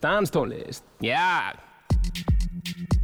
Danstónlist, já. Við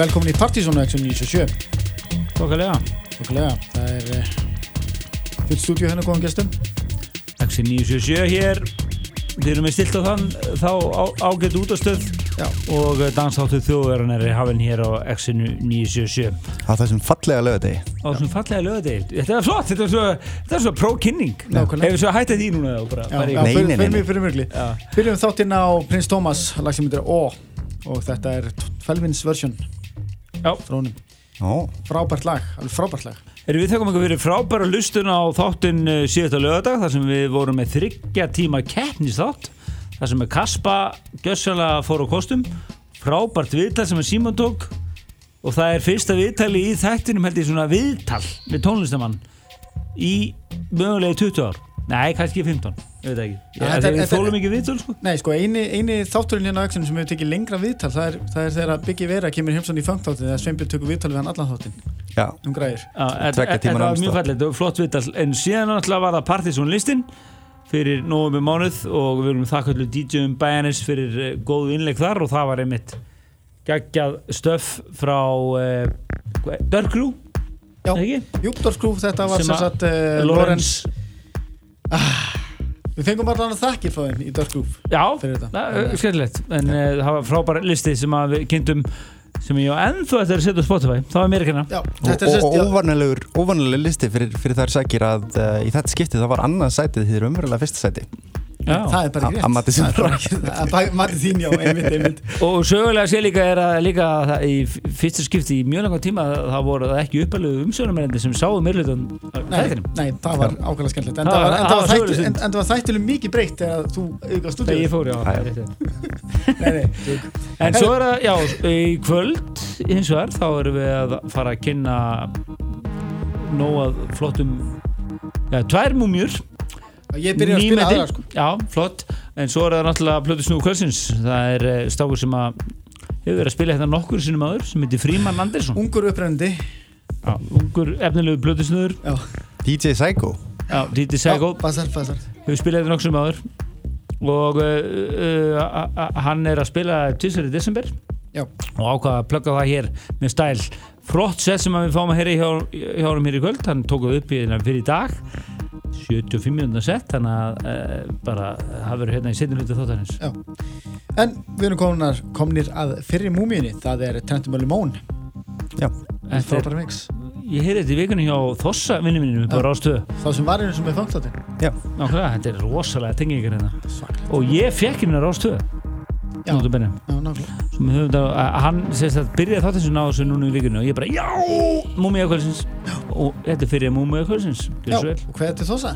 velkomin í Partizónu X97 Tókalega Þokkulega, það er uh, fullt stúdíu hennar góðan gestum. Axi 977 hér. Þið erum við stilt á þann þá á, ágætt útastöð. Já, og dansáttu þjóðverðan er hafinn hér á Axi 977 á þessum fallega lögadegi á þessum fallega lögadegi Þetta er flott, þetta er svo, þetta er svo prókynning Nákvæmlega. Hefur svo hættið því núna í-. Byrjum þáttinn á Prins Thomas lag sem heitir Ó og þetta er Felvins version Frábært lag, alveg frábært lag. Erum við þekkum eitthvað fyrir frábæra lustun á þáttinn uh, síðasta lögadag þar sem við vorum með þryggja tíma keppnisþátt þar sem Kaspa gjössalega fór á kostum. Frábært viðtal sem að Símon tók og það er fyrsta viðtali í þættinum held ég svona viðtal með tónlistamann í mögulegi 20 ár Nei, kannski 15, ég veit ekki. Ja, er- er- þólum ekki viðtal sko. Nei, sko, eini, eini þátturinn hérna á X-inu sem hefur tekið lengra viðtal það er, það er þegar Biggi Vera kemur heimsson í fangþáttin þegar Sveinbjörn tökur viðtal við hann allan þáttin já, um Þetta var mjög fallið, þetta var flott viðtal. En síðan náttúrulega var það Partizón listin fyrir nógum mánuð og við erum þakka allir DJ-um bæjanis fyrir uh, góðu innleik þar og það var einmitt geggjað stöf frá uh, Dörgrú Já. ekki? Júkdórskrúf, þetta var Sem sem að sagt uh, Lorenz Við fengum allan að þakkir frá þeim í Já, þetta. það er skemmtilegt. En uh, það var frábæra listi sem að við kynntum sem ég á ennþá eftir að setja á Spotify. Það var mér ekki Já, og, óvanlegur, óvanlegur listi fyrir, fyrir þær sækir að uh, í þetta skiptið það var annað sætið því það er umverulega fyrsta sæti Já. Það er bara ekki að mati þín, já, einmitt, einmitt. Og sögulega sé líka er að líka það, í fyrsta skipti í mjög langan tíma það voru ekki uppalegu umsjónumærendi sem sáðu Nei, þættinum. nei, það var ákveðlega skemmtilegt. En Það var- þættilega mikið breytt þegar þú þegar stúdíu ég fór, já. Nei, nei, en svo er það, já, í kvöld hins vegar, þá erum við að fara að kynna nóg að flottum já, tvær múmjur Ég byrja að spila aðra sko. já, flott, en svo er það náttúrulega plötu snúi kvöldsins, það er eh, stákur sem að hefur verið að spila hérna nokkur sinnum aður sem heitir Fríman Andersson. Ungur upprennandi já, ungur efnilegu plötu snúður. Já, DJ Psycho. Já, Basar, basar hefur spilað þetta nokkuð sem áður. Og uh, uh, hann er að spila í desember. Já. og ákvaða að plugga það hér með stæl. Flott set sem við fáum að heyra hjá, hjá hann hér í kvöld. Hann tók það upp í hérna fyrir í dag 75 minúna set þannig að uh, bara það verður hérna í setjum hluti þáttarins. Já. En við erum komnar, komnir að fyrri múmiðinni Það er Trentum Limón Já, Frábæra mix. Ég heyri þetta í vikunni hjá Þossa vinnu mínum Já. bara ástöðu Það sem var einu sem er fangþáttin nákvæmlega, þetta er rosalega tengingar hérna. Svaklega. Og ég fekk hérna ástöðu Já, já, nákvæmlega þetta, hann sést að byrjaði þátt þessu ná þessu núna í vikunni og ég bara, já, múmia kvöldsins. Og þetta er fyrir múmia kvöldsins Já, og hvað er til þossa?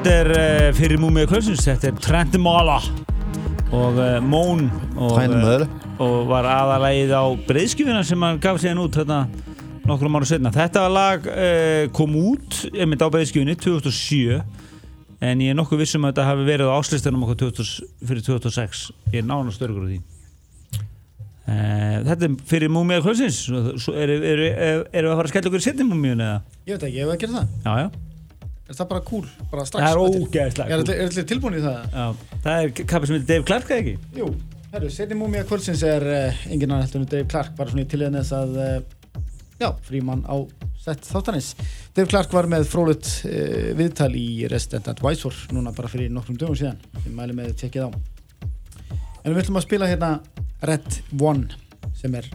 Þetta er uh, fyrir múmið kvöldsins, þetta er Trent Mala og uh, Món og, eh, og var aðalægið á breyðskifina sem hann gaf síðan út hérna nokkrum ára setna. Þetta lag uh, kom út, einmitt á breyðskifinni 2007 en ég er nokkuð vissum að þetta hafi verið á áslistanum okkur 2000, fyrir 2006 ég er nánast örgur á því. Uh, Þetta er fyrir múmið Svo erum er, er, er við að fara að skella okkur í setni múmíun eða? Ég veit ekki, ef að gera það? Já, já, Er það bara cool, bara strax það er ógeðslega Er cool. er allir tilbúin í það? Já, það er kappi sem heitir Dave Clark eða ekki? Jú, herru, setni múmía kvöldsins er uh, engin annan heldur en Dave Clark bara svona í tilhæðin þess að uh, já, frímann á sett þáttanis Dave Clark var með frólut uh, viðtal í Resident Advisor núna bara fyrir nokkrum dögum síðan. Ég mæli með að tekja á. En við ætlum að spila hérna Red One sem er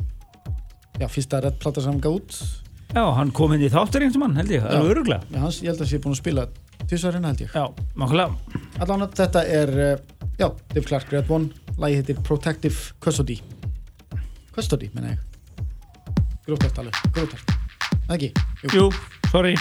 já, fyrsta Red plata sem hann gaf út Já, hann kom inn í þáttur einhvern mann, held ég, alveg öruglega. já, hans, ég held að sé búin að spila tvisvarinn held ég Já, makkulega. allan að þetta er uh, já, Dave Clark Red One lagi heitir Protective Custody Custody, menna ég grótart alveg, grótart Það ekki? Jú, sorry.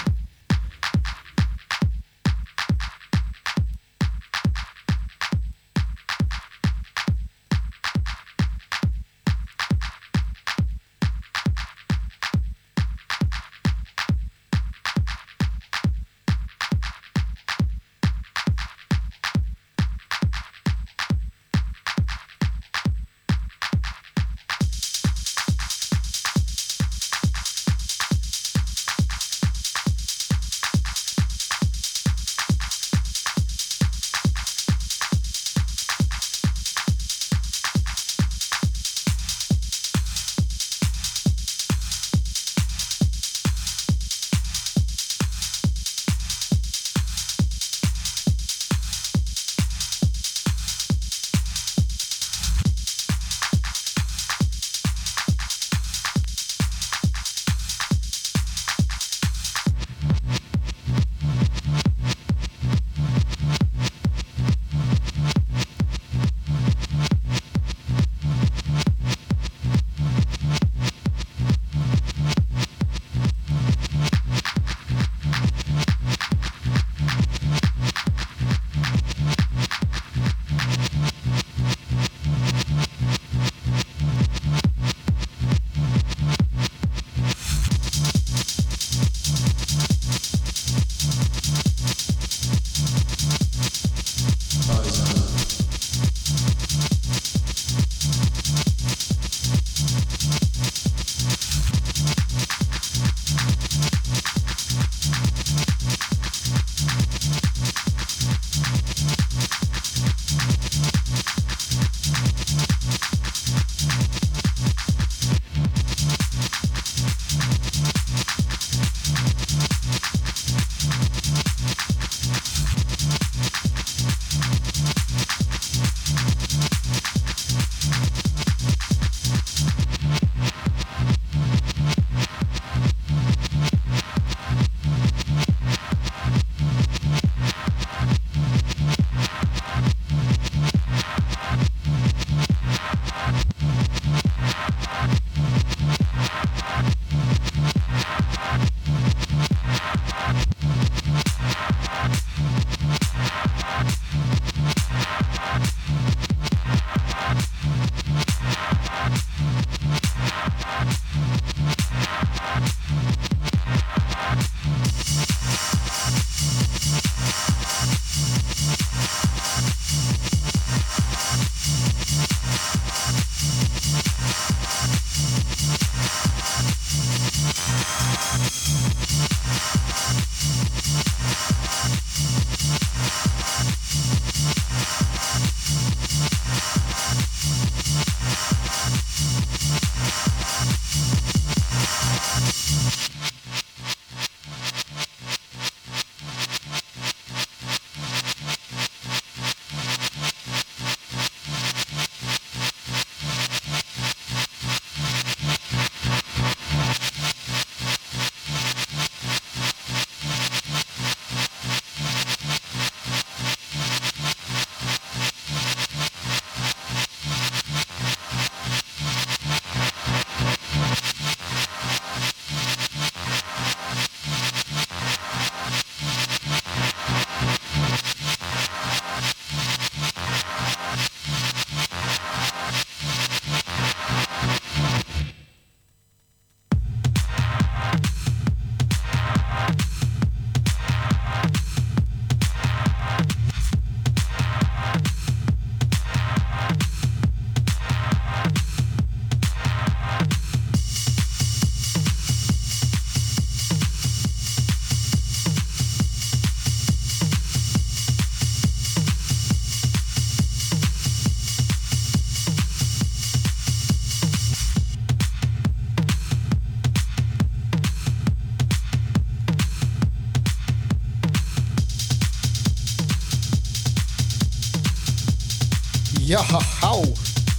Já, þá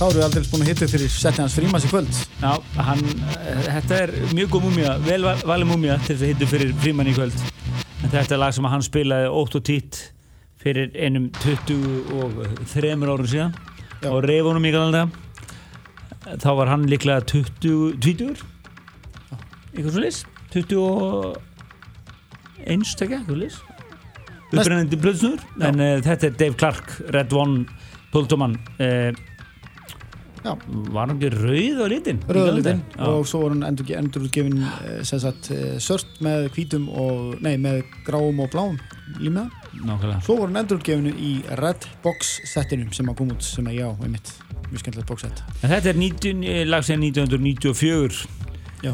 erum við aldrei búin að hitta fyrir setja hans frímas í kvöld Já, hann, eh, þetta er mjög góð múmia, vel val- valið múmia til þess að hittu fyrir frímann í kvöld. En þetta er lag sem hann spilaði ótt og títt fyrir einum 23 árum síðan Já. og reyf honum í galanlega. Þá var hann líklega 20, 20 eitthvað svo leys, 21 stekja, eitthvað leys. Upprennandi blöðsnur, en uh, þetta er Dave Clark, Red One, 12 mann. Uh, Já. var hann ekki rauð á litin? rauðalitinn Já. og svo var hann endur, endurútgefin uh, sem sagt uh, sört með hvítum og nei, með gráum og bláum límiða Nákvæmlega. svo var hann endurútgefinu í Red Box setinum sem að koma út sem að já, einmitt mjög skemmtilegt box set En þetta er 19, eh, lag sem 1994 Já.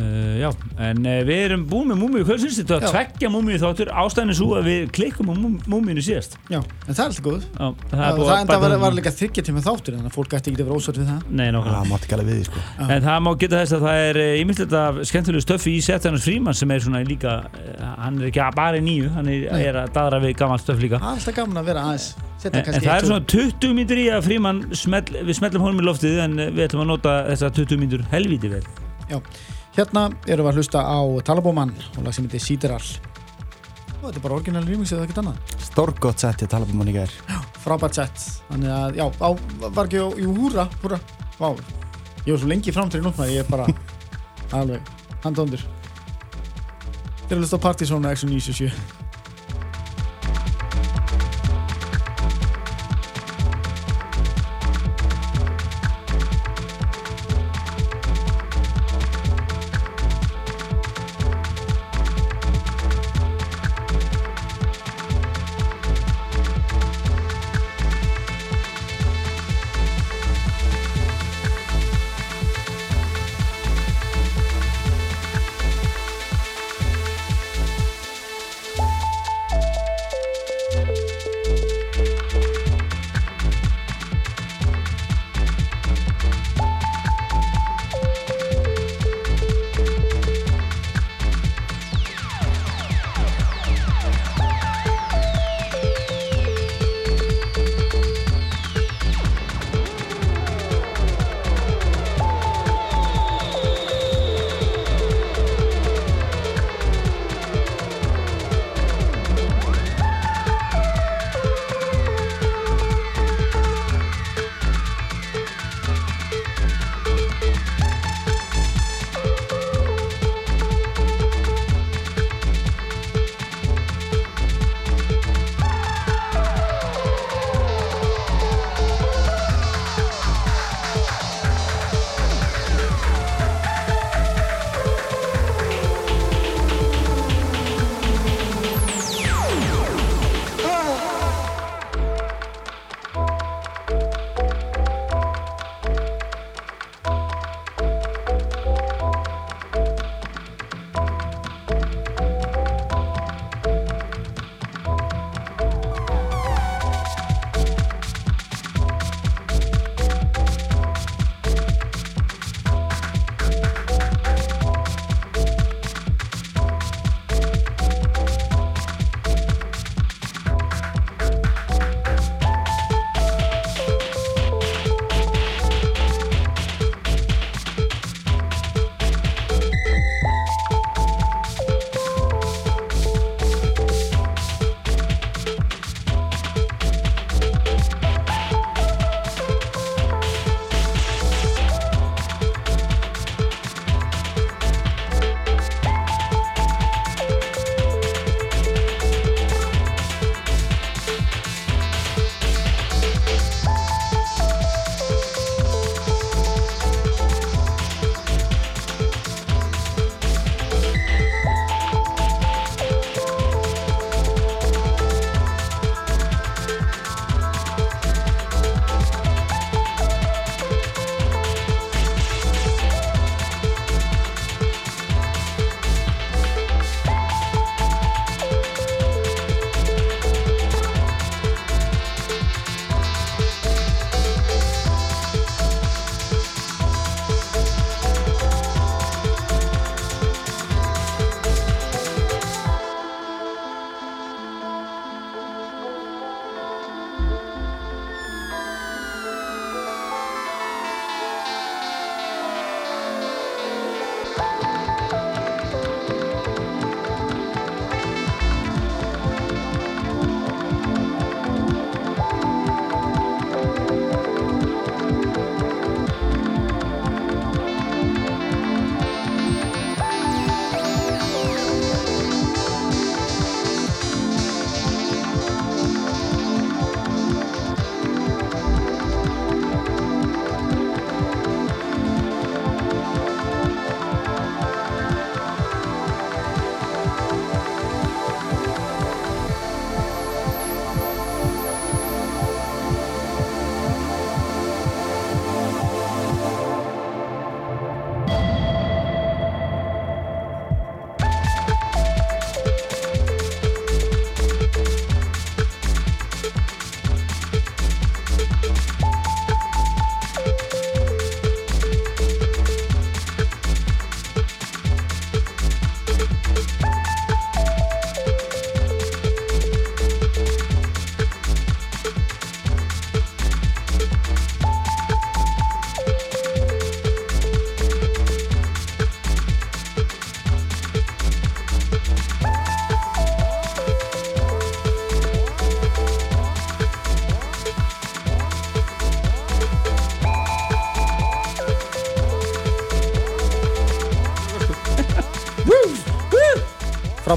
Uh, já, en uh, við erum búin með múmiu kvöldsins, þetta var Já. tveggja múmiu þáttur? Ástæðinu svo að við klikkum á múmiunu síðast. Já, en það er alltaf góð. Já, það það, er búið það að enda bæta var, það- var líka þryggja tíma þáttur þannig að fólk ætti ekki að vera ósvært við það. Nei, Það nákvæmlega mátti ekki alveg við sko. En það má geta þess að það er ímyndilegt af skemmtilegu stöfi í Setanus Fríman sem er svona líka, eh, hann er ekki bara í nýju, hann er, er að daðra við gammal stöf líka. Það er alltaf gaman að vera aðeins En, en kannski það er svona 20 mínútur í að Fríman smell, við smellum honum í loftið en eh, við ætlum að nota þessa 20 mínútur helvíti vel. Tvö. Hérna erum við að hlusta á Talabómann og lag sem heitir Síderall og þetta er bara orginal remix eða ekkert annað? Stórgótt sett er Talabómann í gær. Frábært sett, þannig að, já, á, var ekki í húra, húra, vá Ég var svo lengi fram til í núna, ég er bara alveg, handa undir Þeir eru að hlusta á Partizónu X97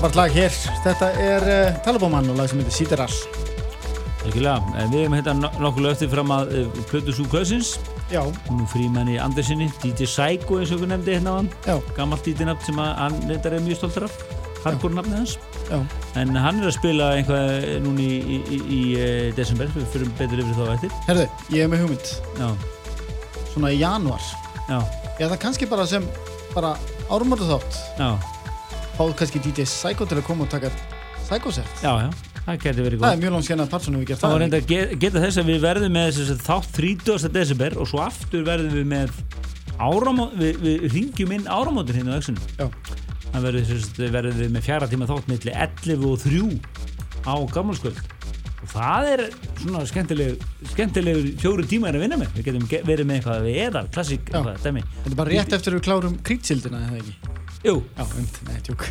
frábært lag hér. Þetta er uh, Talibaman og lag sem heitir. Algjörlega, en við hefum hérna nokkuð löfti fram að uh, Plötu Sú Klausins Já, nú frímanni Andersinni, DJ Psycho eins og við nefndi hérna á hann já, gammalt DJ nafn sem hann reyndar er mjög stoltur af. Hardcore nafni hans. Já. en hann er að spila einhvað núni í, í, í, í desember. Við fyrir betur yfir þá eftir. Herðu, ég hef með hugmynd. já, Svona í januar. já, það kannski bara sem bara árumöldu þátt. já, Fáðu kannski DJ Psycho til að koma og taka Psycho set. já, já það er mjög langt skennað Parson hefur gert Það það. var reynda að ge- geta þess að við verðum með að þátt 30. desember og svo aftur verðum við með áramót, við, við ringjum inn áramótin hérna á. Já. Það verður að við með fjara tíma þátt milli 11 og 3 á gammalskvöld. Og það er svona skemmtileg, skemmtilegur fjóru tíma er að vinna með. Við getum ge- verið með eitthvað við eðar, klassík. Þetta er bara rétt eftir að við klárum krýtsildina, eða ekki? Jú, Já, umt, nei, tjók.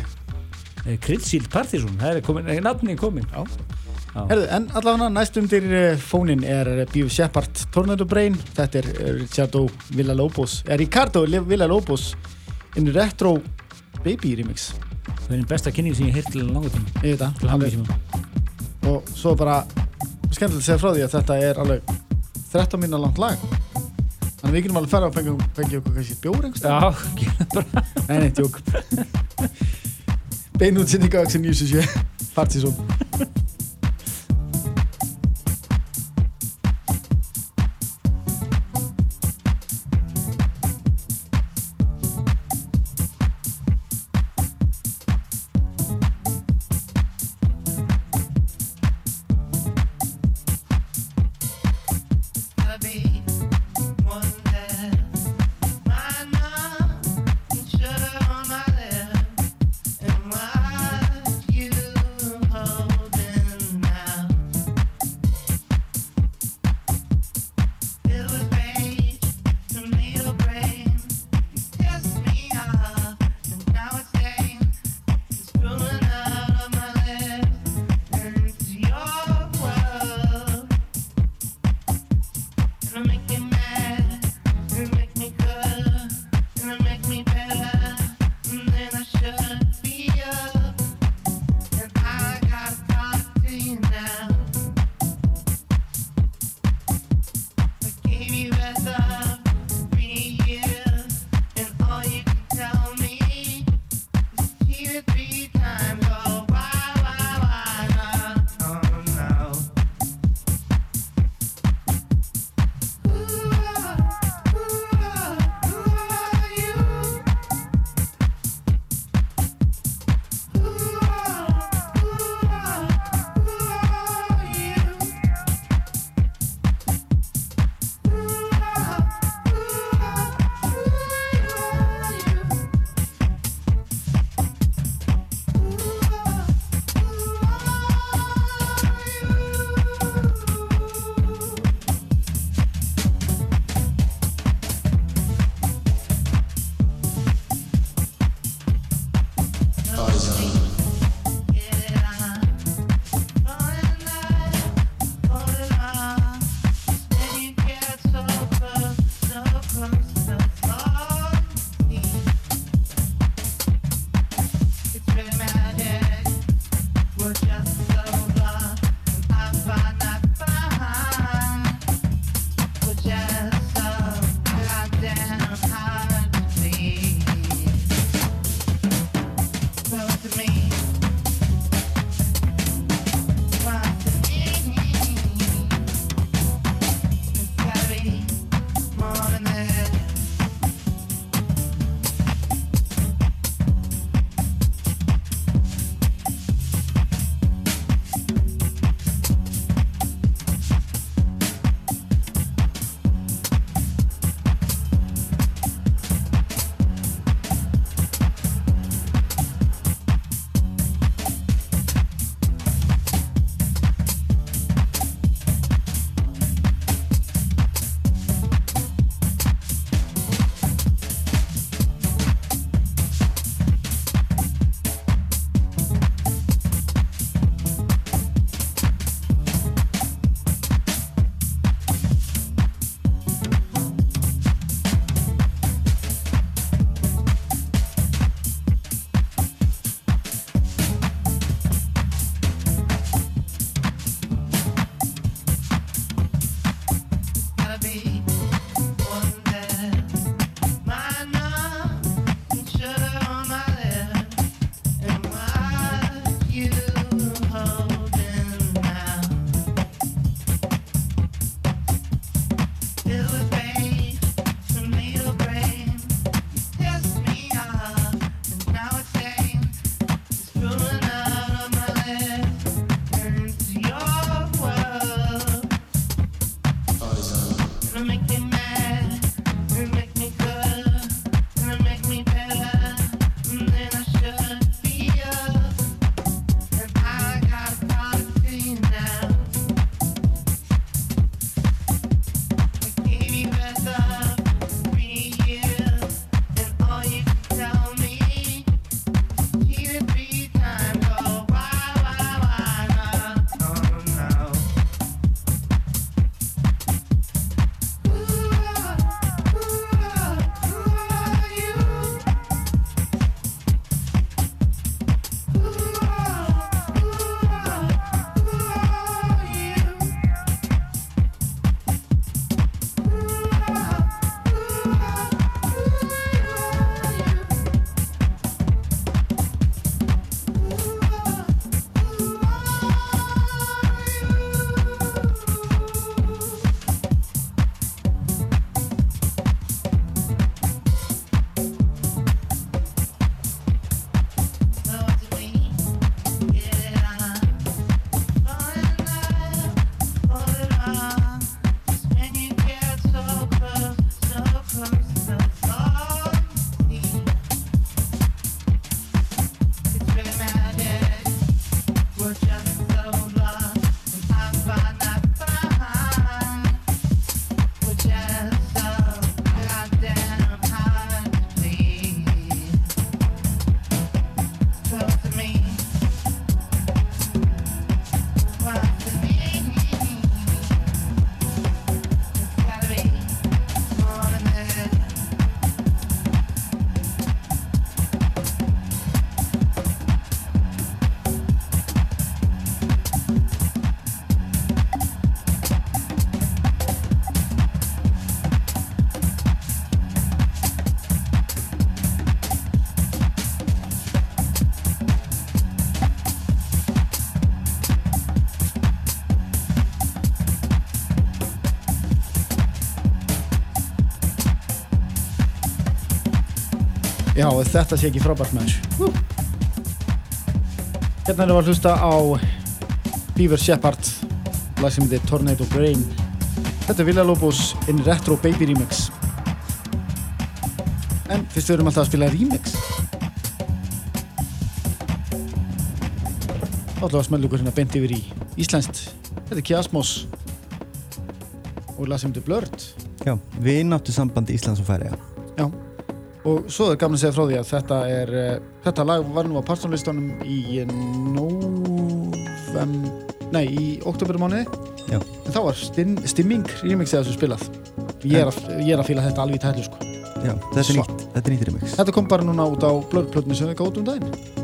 Kryddsíld Partizón, það er komin, nafnin komin. Já. Já. Herðu, en allavega næst undir uh, fónin er Bíu Shepard Tornado Brain. Þetta er Ricardo Villalobos, er Ricardo Villalobos in Retro Baby remix. Það er einn besta kynning sem ég heilt til langa tíma. Ég veit Til það. alveg. Og svo bara skemmtilegt að segja frá því að þetta er alveg 13 minna langt lag. Þannig að við getum alveg fara að fengja fengja okkur kannski bjór einhvers staðar. Já, gera bara. Nei, nei, tjók. Beinútsending á Axel 97. Partizón. I'll Já, þetta sé ekki frábært maður. Hú. Hérna erum við að hlusta á Beaver Shepard lag sem heitir Tornado Brain. Þetta er Villalobos in Retro Baby Remix. En fyrst við erum alltaf að spila remix. Við að smelja ykkur hérna beint yfir í Íslenskt. Þetta er Kiasmos. Og lag sem heitir Blurred. Já, við náttu sambandi Íslands og Færiða og svo er gaman að segja frá því að þetta er, uh, þetta lag var nú á partnarlistanum í novem, nei, í oktobermániði, Já, en þá var stim, stimming remix eða þessu spilað. Ég er, að, ég er að fíla þetta alveg í tætlu, sko. já, þetta er nýtt, þetta er nýtt remix Þetta kom bara núna út á blöðplötni sem við gáðum um daginn.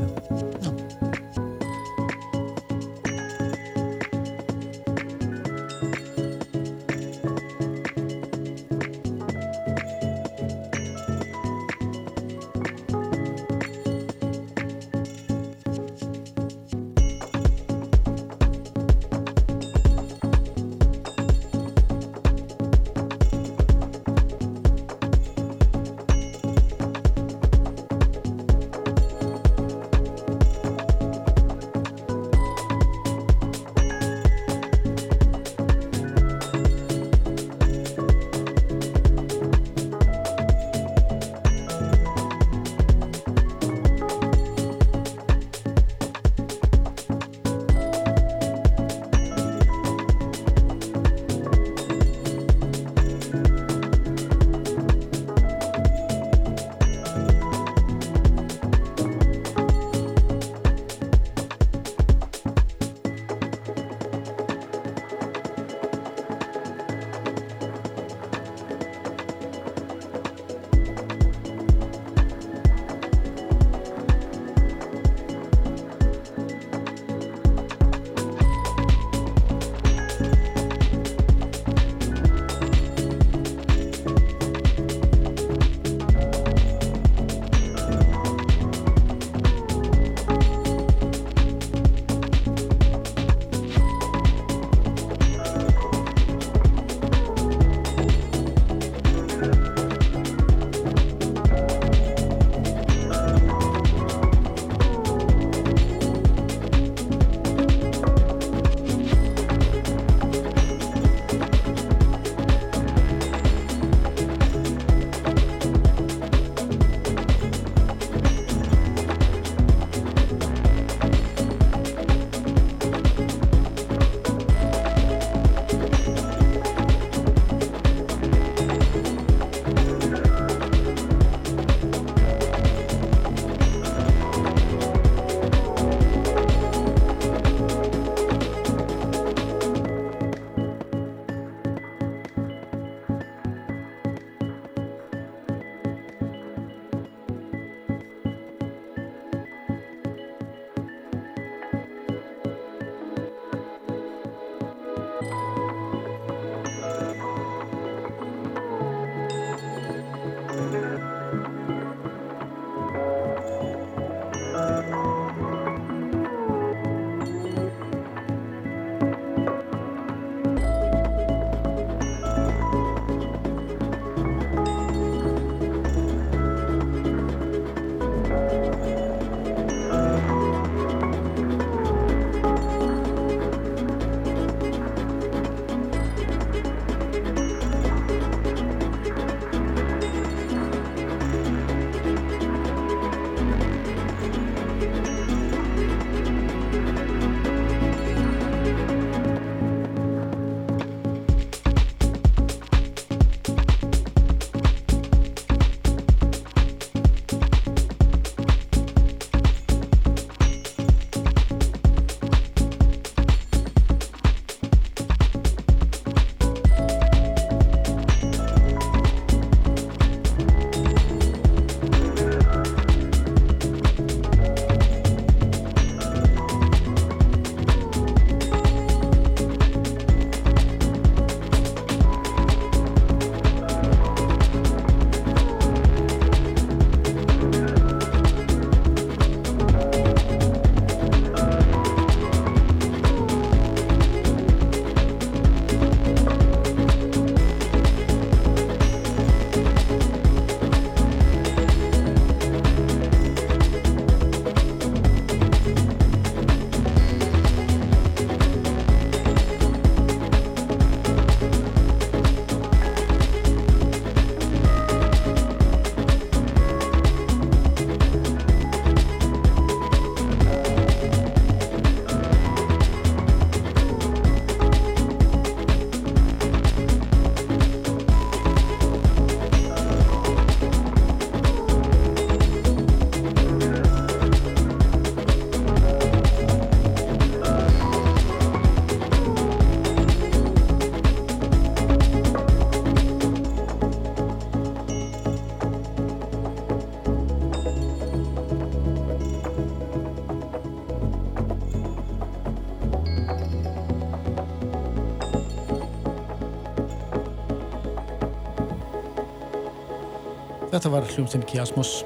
Þetta var hljómsinn Kiasmos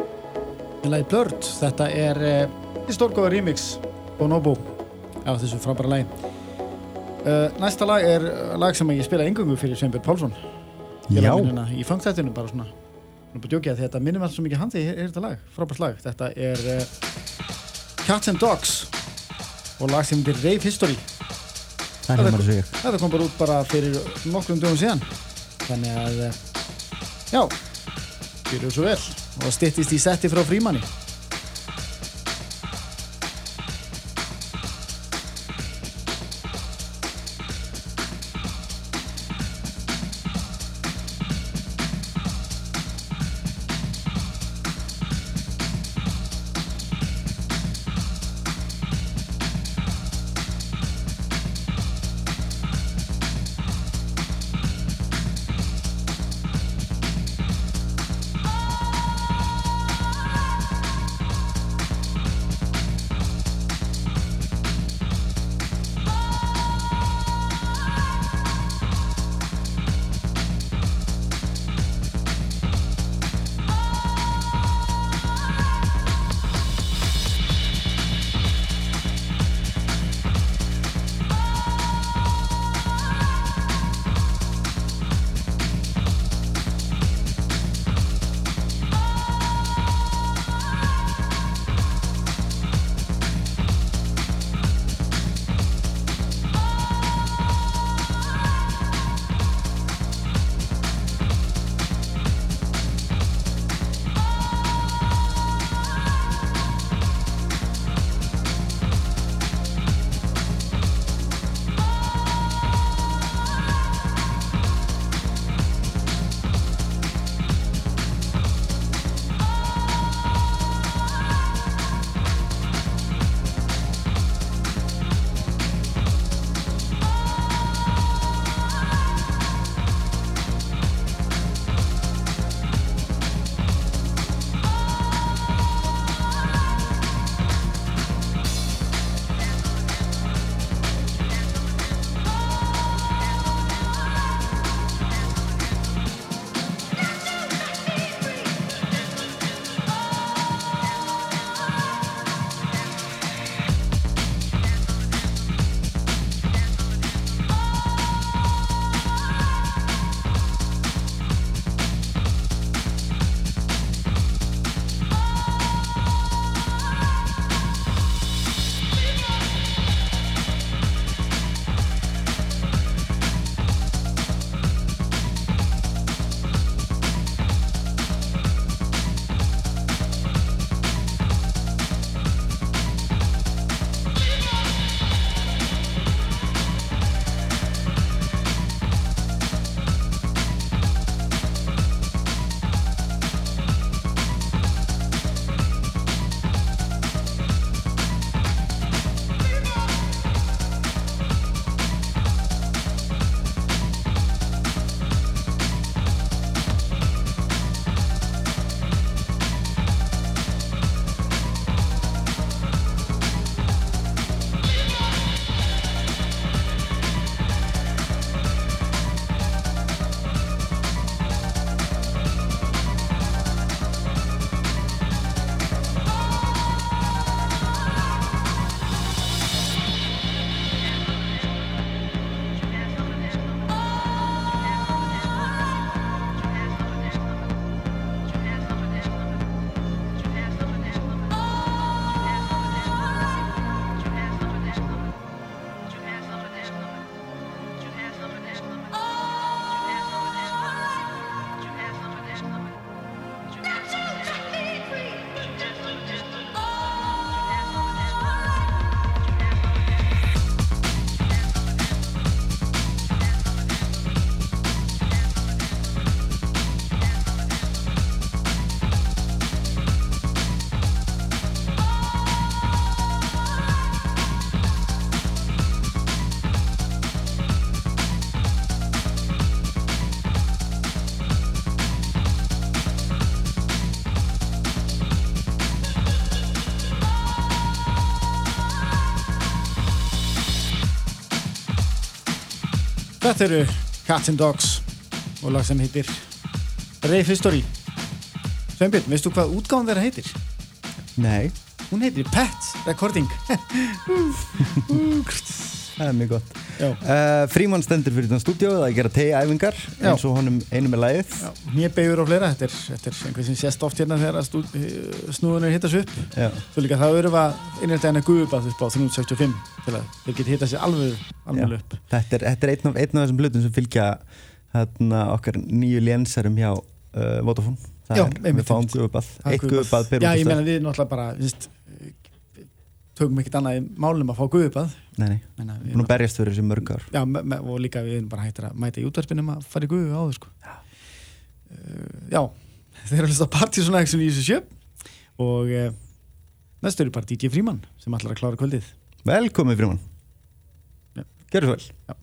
í lagi Blurred. Þetta er uh, stórgóða remix Bonobo af þessu frábæra lagi. Uh, næsta lag er uh, lag sem ég spila engöngu fyrir Sveinbjörn Pálsson. Já, Hérna í fangstættinu bara svona. Nú búið að djókja því þetta minnum alltaf svo mikið handi er, er þetta lag, frábært lag. Þetta er uh, Cats and Dogs og lag sem heitir Rave History. það er að segja Þetta kom bara út bara fyrir nokkrum dögum síðan. Þannig að, eh, já, fyrir þú svo vel. Og það styttist í setti frá frímanni. Þetta eru Cats and Dogs og lag sem heitir Rave History. Sveinbjörn, veistu hvað útgáðan þeirra heitir? Nei, Hún heitir Pet Recording. Það er mjög gott uh, Fríman stendur fyrir þann stúdíóið að gera tegi-æfingar eins og honum einu með lagið. Já, nýjabeigur og fleira. Þetta er, þetta er einhver sem sést oft hérna þegar að snúðunir hittast upp. Svo líka það eru að innrætt eina guðubað upp á 365 til að þeir geti hittað sér alveg alveg upp. Þetta er, þetta er einn, af, einn af þessum hlutum sem fylgja hérna, okkar nýju lénsarum hjá uh, Vodafone. Það Já, er, við fáum Það er Eitt guðubað. guðubað ber Já, út ég af meina við náttúrulega bara víst, tökum ekkert annað í málum að fá guðubað Nei, nei, nú berjast fyrir þessu mörg ár Já, og líka við erum bara hættir að mæta í útvarpinum að fara í guðu áður sko. já. já, þeir eru á Partisan Action í þessu sjö og uh, næstu eru bara DJ Fríman sem ætlar að klára kvöldið Velkomin Fríman. Gjörðu svo vel Já.